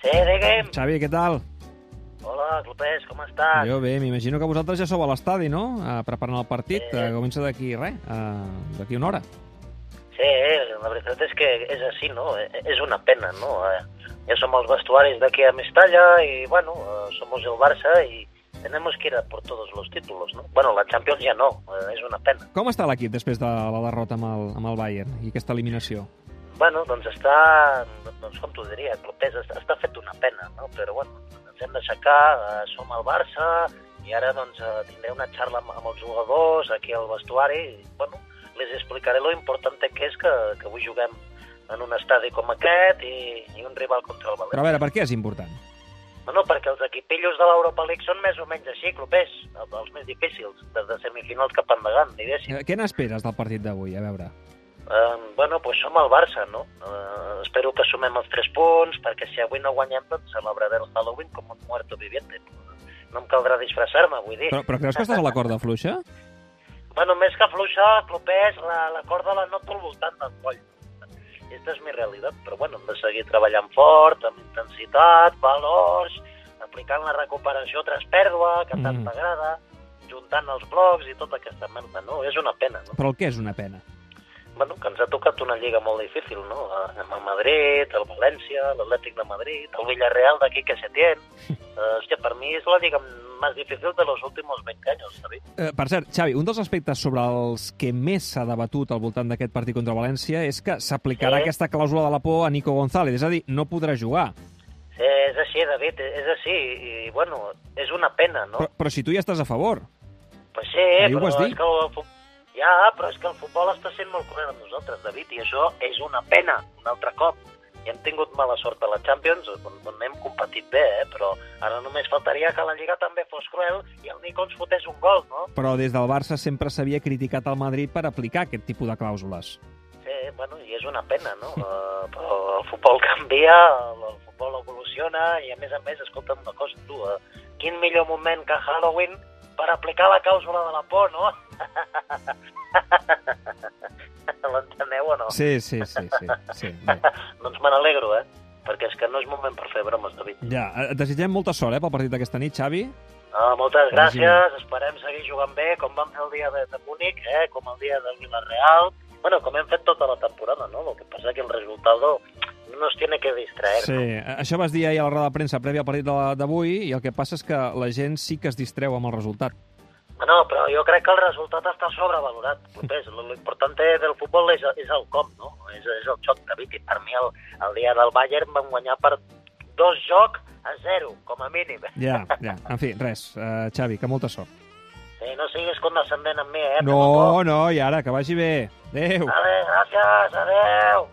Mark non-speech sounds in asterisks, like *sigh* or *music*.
Sí, digue'm. Xavi, què tal? Hola, Clopés, com estàs? Jo bé, m'imagino que vosaltres ja sou a l'estadi, no? Uh, preparant el partit, Sí. uh, comença d'aquí, res, uh, d'aquí una hora. Sí, la veritat és que és així, no? Eh, És una pena, no? Eh, Ja som els vestuaris d'aquí a Mestalla y, bueno, eh, somos el Barça y tenemos que ir a por todos los títulos, ¿no? Bueno, la Champions ja no, eh, és una pena. Com està l'equip després de la derrota amb el, amb el Bayern i aquesta eliminació? Bueno, doncs està, doncs com t'ho diria, Clopés, està, està fet una pena, no? Però, bueno, ens hem d'aixecar, eh, som el Barça, i ara, doncs, eh, tindré una xarra amb, amb els jugadors aquí al vestuari, i, bueno, les explicaré lo important que és que, que avui juguem en un estadi com aquest i, i un rival contra el Però a València. veure, per què és important? Bueno, perquè els equipillos de l'Europa League són més o menys així, Clopés, els, més difícils, des de semifinals cap endavant, diguéssim. Eh, Què n'esperes del partit d'avui? A veure. Uh, bueno, pues som el Barça, no? Uh, espero que sumem els tres punts, perquè si avui no guanyem, doncs celebraré el Halloween com un muerto viviente. No em caldrà disfressar-me, vull dir. Però, però creus que estàs a la corda fluixa? Bueno, més que fluixa, Clopés, la, la corda la noto al voltant del coll. Aquesta és mi realitat, però bueno, hem de seguir treballant fort, amb intensitat, valors, aplicant la recuperació tras pèrdua, que tant Mm. t'agrada, juntant els blocs i tota aquesta merda, no? És una pena, no? Però el què és una pena? bueno, que ens ha tocat una lliga molt difícil, no? Amb el Madrid, el València, l'Atlètic de Madrid, el Villarreal d'aquí que se tiene. *laughs* Uh, hòstia, per mi és la lliga més difícil de los últimos 20 anys, David. Eh, per cert, Xavi, un dels aspectes sobre els que més s'ha debatut al voltant d'aquest partit contra València és que s'aplicarà Sí. aquesta clàusula de la por a Nico González, és a dir, no podrà jugar. És així, David, és així. I, bueno, és una pena, no? Però, però si tu ja estàs a favor. Pues sí, Ahir ho però és que el, ja, però és que el futbol està sent molt cruel amb nosaltres, David, i això és una pena, un altre cop. I hem tingut mala sort a la Champions, on, on hem competit bé, eh? però ara només faltaria que la Lliga també fos cruel i el Nico ens fotés un gol, no? Però des del Barça sempre s'havia criticat el Madrid per aplicar aquest tipus de clàusules. Sí, bueno, i és una pena, no? Uh, *laughs* però el futbol canvia, el, el evoluciona i, a més a més, escolta'm una cosa, tu, uh, quin millor moment que Halloween per aplicar la clàusula de la por, no? *laughs* L'enteneu o no? Sí, sí, sí, sí. sí. Bé. *laughs* Doncs me n'alegro, eh? Perquè és que no és moment per fer bromes, David. Ja, et desitgem molta sort eh, pel partit d'aquesta nit, Xavi. Uh, moltes bé. gràcies, esperem seguir jugant bé, com vam fer el dia de, de Múnich, eh? com el dia del Villarreal, bueno, com hem fet tota la temporada, no? El que passa que el resultat nos tiene que distraer. Sí, això vas dir ahir a la roda de premsa prèvia al partit de d'avui i el que passa és que la gent sí que es distreu amb el resultat. No, però jo crec que el resultat està sobrevalorat. Clopés. Lo, lo important del futbol és, és el com, no? És, és el xoc, David. I per mi el, el dia del Bayern vam guanyar per dos jocs a zero, com a mínim. Ja, ja. En fi, res. Uh, Xavi, que molta sort. Sí, no siguis condescendent amb mi, eh? No, no, i ara, que vagi bé. Adéu. Vale, gràcies, adeu.